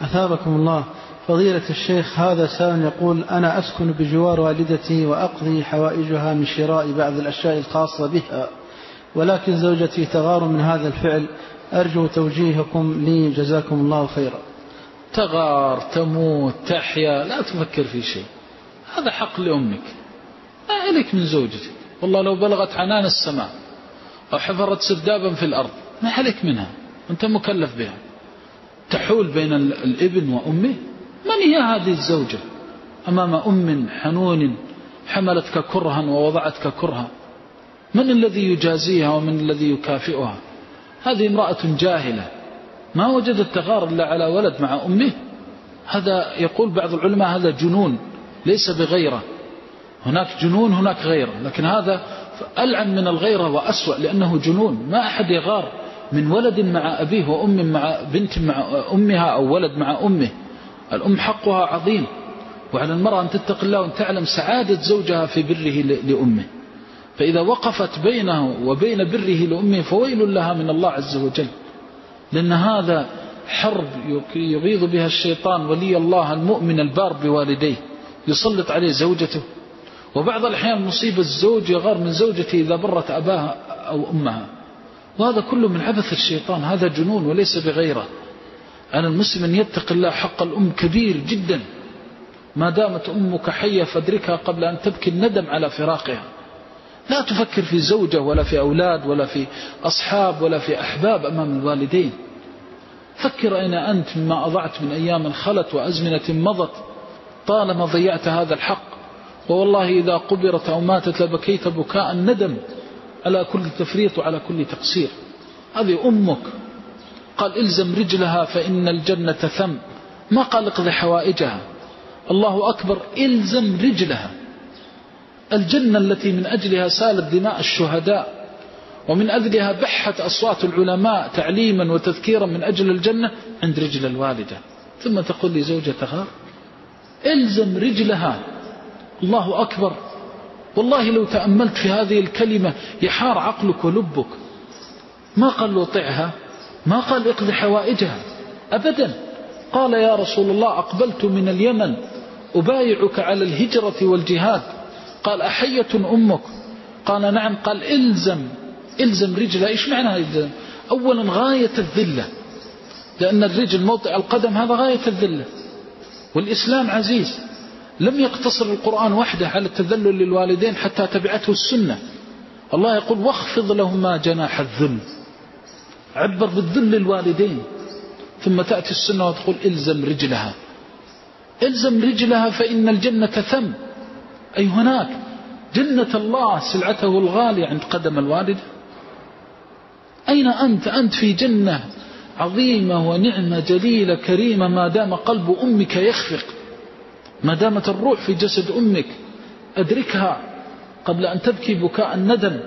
أثابكم الله. فضيلة الشيخ هذا سائل يقول أنا أسكن بجوار والدتي وأقضي حوائجها من شراء بعض الأشياء الخاصة بها ولكن زوجتي تغار من هذا الفعل. أرجو توجيهكم لي جزاكم الله خيرا. تغار تموت تحيا لا تفكر في شيء. هذا حق لأمك ما عليك من زوجتك. والله لو بلغت عنان السماء أو حفرت سردابا في الأرض ما عليك منها أنت مكلف بها. تحول بين الابن وأمه؟ من هي هذه الزوجة؟ أمام أم حنون حملتك كرها ووضعتك كرها من الذي يجازيها ومن الذي يكافئها؟ هذه امرأة جاهلة ما وجدت تغار إلا على ولد مع أمه؟ هذا يقول بعض العلماء هذا جنون ليس بغيرة. هناك جنون هناك غيره لكن هذا ألعن من الغيرة وأسوأ لأنه جنون ما أحد يغار. من ولد مع أبيه وأم مع بنت مع أمها أو ولد مع أمه. الأم حقها عظيم. وعلى المرأة أن تتق الله وأن تعلم سعادة زوجها في بره لأمه. فإذا وقفت بينه وبين بره لأمه فويل لها من الله عز وجل. لأن هذا حرب يغيظ بها الشيطان ولي الله المؤمن البار بوالديه. يسلط عليه زوجته. وبعض الأحيان مصيبة الزوج يغار من زوجته إذا برت أباها أو أمها. وهذا كله من عبث الشيطان هذا جنون وليس بغيره. أنا المسلم أن يتق الله حق الأم كبير جدا. ما دامت أمك حية فادركها قبل أن تبكي الندم على فراقها. لا تفكر في زوجة ولا في أولاد ولا في أصحاب ولا في أحباب أمام الوالدين. فكر أين أنت مما أضعت من أيام خلت وأزمنة مضت طالما ضيعت هذا الحق. ووالله إذا قبرت أو ماتت لبكيت بكاء ندم على كل تفريط وعلى كل تقصير. هذه أمك. قال إلزم رجلها فإن الجنة ثم. ما قال اقضي حوائجها. الله أكبر إلزم رجلها. الجنة التي من أجلها سالت دماء الشهداء ومن أجلها بحت أصوات العلماء تعليما وتذكيرا من أجل الجنة عند رجل الوالدة. ثم تقول لي زوجتها إلزم رجلها. الله أكبر. والله لو تأملت في هذه الكلمة يحار عقلك ولبك. ما قال له طعها ما قال اقضي حوائجها. أبدا. قال يا رسول الله أقبلت من اليمن أبايعك على الهجرة والجهاد. قال أحية أمك. قال نعم. قال إلزم. إلزم رجلها. إيش معنى إلزم؟ أولا غاية الذلة. لأن الرجل موضع القدم هذا غاية الذلة. والإسلام عزيز. لم يقتصر القرآن وحده على التذلل للوالدين حتى تبعته السنة. الله يقول واخفض لهما جناح الذل. عبر بالذل للوالدين. ثم تأتي السنة وتقول إلزم رجلها. إلزم رجلها فإن الجنة ثم. أي هناك. جنة الله سلعته الغالية عند قدم الوالد. أين أنت؟ أنت في جنة عظيمة ونعمة جليلة كريمة ما دام قلب أمك يخفق. ما دامت الروح في جسد أمك أدركها قبل أن تبكي بكاء الندم.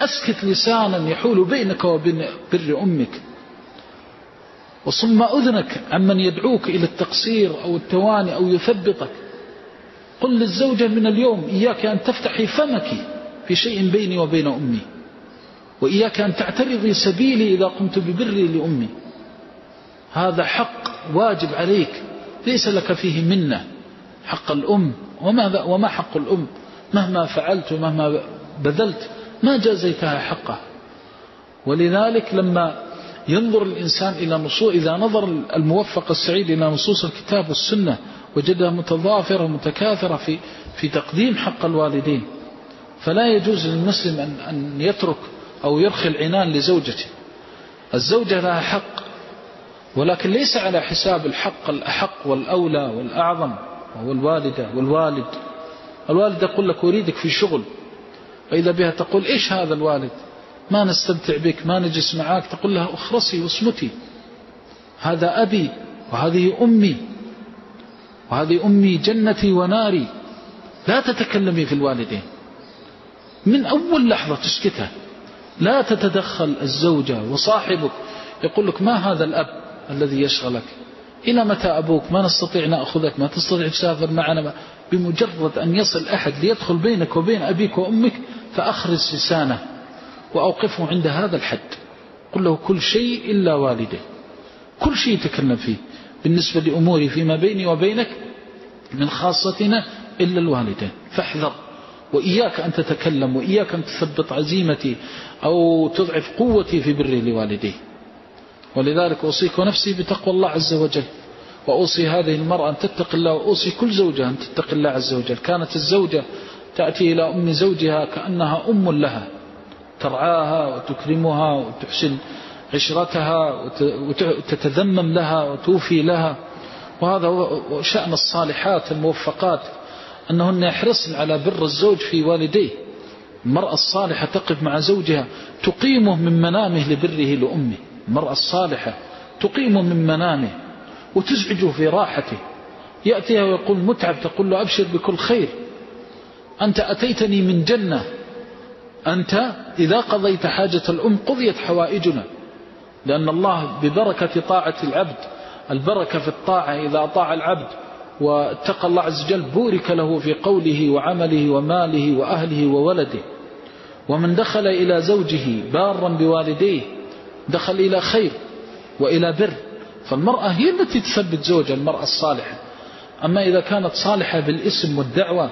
أسكت لسانا يحول بينك وبين بر أمك. وصم أذنك عمن يدعوك إلى التقصير أو التواني أو يثبطك. قل للزوجة من اليوم إياك أن تفتحي فمك في شيء بيني وبين أمي. وإياك أن تعترضي سبيلي إذا قمت ببري لأمي. هذا حق واجب عليك ليس لك فيه منة. حق الأم وما, وما حق الأم؟ مهما فعلت ومهما بذلت ما جازيتها حقه. ولذلك لما ينظر الإنسان إلى نصوص إذا نظر الموفق السعيد إلى نصوص الكتاب والسنة وجدها متضافرة ومتكاثرة في في تقديم حق الوالدين فلا يجوز للمسلم أن, أن يترك أو يرخي العنان لزوجته. الزوجة لها حق ولكن ليس على حساب الحق الأحق والأولى والأعظم. وهو الوالدة والوالد. الوالد يقول لك أريدك في شغل. وإذا بها تقول إيش هذا الوالد؟ ما نستمتع بك ما نجلس معاك. تقول لها اخرسي واصمتي هذا أبي وهذه أمي. وهذه أمي جنتي وناري. لا تتكلمي في الوالدين. من أول لحظة تسكتها. لا تتدخل الزوجة وصاحبك. يقول لك ما هذا الأب الذي يشغلك؟ إلى متى أبوك؟ ما نستطيع نأخذك ما تستطيع تسافر معنا بمجرد أن يصل أحد ليدخل بينك وبين أبيك وأمك فأخرس لسانه وأوقفه عند هذا الحد. قل له كل شيء إلا والده. كل شيء يتكلم فيه. بالنسبة لأموري فيما بيني وبينك من خاصتنا إلا الوالدين فاحذر. وإياك أن تتكلم وإياك أن تثبط عزيمتي أو تضعف قوتي في بري لوالديه. ولذلك أوصيك ونفسي بتقوى الله عز وجل. وأوصي هذه المرأة أن تتق الله وأوصي كل زوجة أن تتق الله عز وجل. كانت الزوجة تأتي إلى أم زوجها كأنها أم لها. ترعاها وتكرمها وتحسن عشرتها وتتذمم لها وتوفي لها. وهذا شأن الصالحات الموفقات أنهن يحرصن على بر الزوج في والديه. المرأة الصالحة تقف مع زوجها تقيمه من منامه لبره لأمه. المرأة الصالحة تقيمه من منامه وتزعجه في راحته. يأتيها ويقول متعب تقول له أبشر بكل خير. أنت أتيتني من جنة. أنت إذا قضيت حاجة الأم قضيت حوائجنا. لأن الله ببركة طاعة العبد البركة في الطاعة إذا أطاع العبد. واتقى الله عز وجل بورك له في قوله وعمله وماله وأهله وولده. ومن دخل إلى زوجه بارا بوالديه دخل إلى خير وإلى بر. فالمرأة هي التي تثبت زوجها المرأة الصالحة. أما إذا كانت صالحة بالاسم والدعوة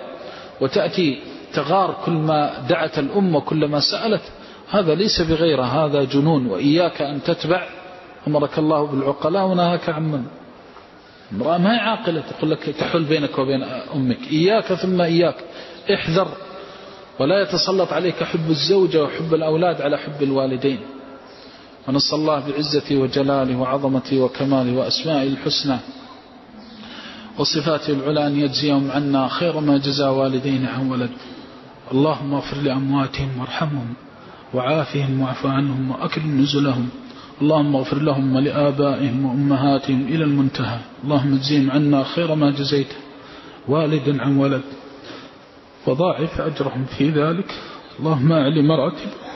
وتأتي تغار كل ما دعت الأم وكل ما سألت هذا ليس بغيره هذا جنون. وإياك أن تتبع أمرك الله بالعقلاء ونهاك عن من. امرأة ما هي عاقلة تقول لك تحل بينك وبين أمك. إياك ثم إياك. احذر. ولا يتسلط عليك حب الزوجة وحب الأولاد على حب الوالدين. ونسأل الله بعزته وجلاله وعظمته وكماله وأسمائه الحسنى وصفاته العلى أن يجزيهم عنا خير ما جزى والدين عن ولد. اللهم اغفر لأمواتهم وارحمهم وعافهم واعف عنهم وأكرم نزلهم. اللهم اغفر لهم ولآبائهم وأمهاتهم إلى المنتهى. اللهم اجزيهم عنا خير ما جزيت والدا عن ولد. وضاعف أجرهم في ذلك. اللهم أعلي مراتبهم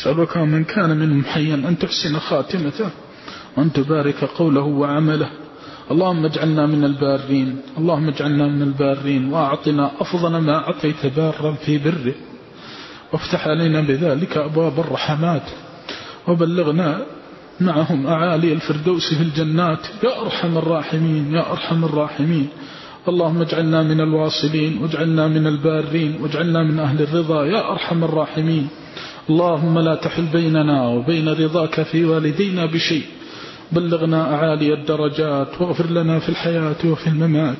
أسألك من كان منهم حيا أن تحسن خاتمته وأن تبارك قوله وعمله. اللهم اجعلنا من البارين اللهم اجعلنا من البارين وأعطنا أفضل ما أعطيت بارا في بره. وافتح علينا بذلك أبواب الرحمات وبلغنا معهم أعالي الفردوس في الجنات. يا أرحم الراحمين يا أرحم الراحمين. اللهم اجعلنا من الواصلين واجعلنا من البارين واجعلنا من أهل الرضا. يا أرحم الراحمين. اللهم لا تحل بيننا وبين رضاك في والدينا بشيء. بلغنا أعالي الدرجات واغفر لنا في الحياة وفي الممات.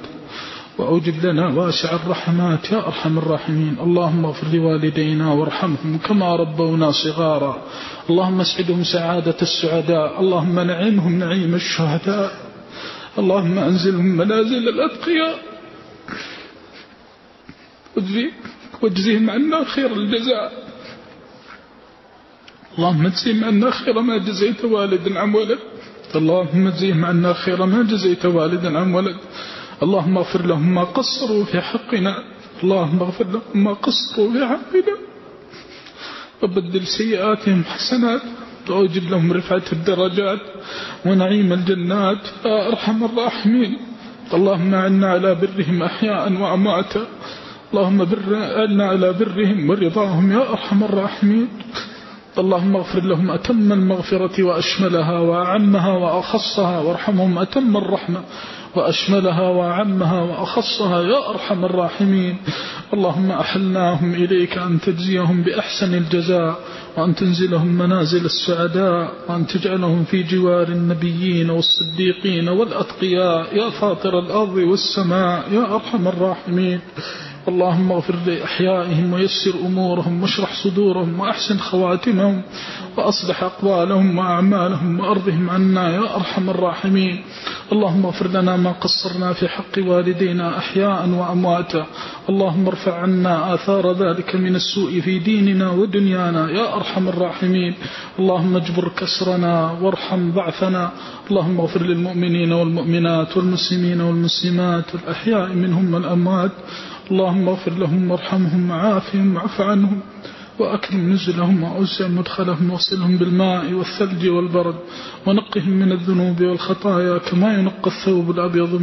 وأوجد لنا واسع الرحمات يا أرحم الراحمين. اللهم اغفر لوالدينا وارحمهم كما ربونا صغارا. اللهم اسعدهم سعادة السعداء. اللهم نعمهم نعيم الشهداء. اللهم أنزلهم منازل الأتقياء. واجزيهم عنا خير الجزاء. اللهم اجزيهم عنا خير ما جزيت والد عن ولد. اللهم اجزيهم عنا خير ما جزيت والدا عن ولد. اللهم اغفر لهم ما قصروا في حقنا. اللهم اغفر لهم ما قصروا في حقنا وبدل سيئاتهم حسنات. وأوجب لهم رفعة الدرجات. ونعيم الجنات. يا أرحم الراحمين. اللهم أعنا على برهم أحياء وأمواتا. اللهم بر على برهم ورضاهم. يا أرحم الراحمين. اللهم اغفر لهم أتم المغفرة وأشملها وأعمها وأخصها وارحمهم أتم الرحمة وأشملها وأعمها وأخصها يا أرحم الراحمين. اللهم أحلناهم إليك أن تجزيهم بأحسن الجزاء وأن تنزلهم منازل السعداء وأن تجعلهم في جوار النبيين والصديقين والأتقياء يا فاطر الأرض والسماء يا أرحم الراحمين. اللهم اغفر لأحيائهم ويسر أمورهم واشرح صدورهم وأحسن خواتمهم وأصلح أقوالهم وأعمالهم وأرضهم عنا يا أرحم الراحمين. اللهم اغفر لنا ما قصرنا في حق والدينا أحياء وأمواتا. اللهم ارفع عنا آثار ذلك من السوء في ديننا ودنيانا يا أرحم الراحمين. اللهم اجبر كسرنا وارحم بعثنا اللهم اغفر للمؤمنين والمؤمنات والمسلمين والمسلمات والأحياء منهم والأموات. اللهم اغفر لهم وارحمهم وعافهم واعف عنهم وأكرم نزلهم وأوسع مدخلهم واغسلهم بالماء والثلج والبرد ونقهم من الذنوب والخطايا كما ينقى الثوب الأبيض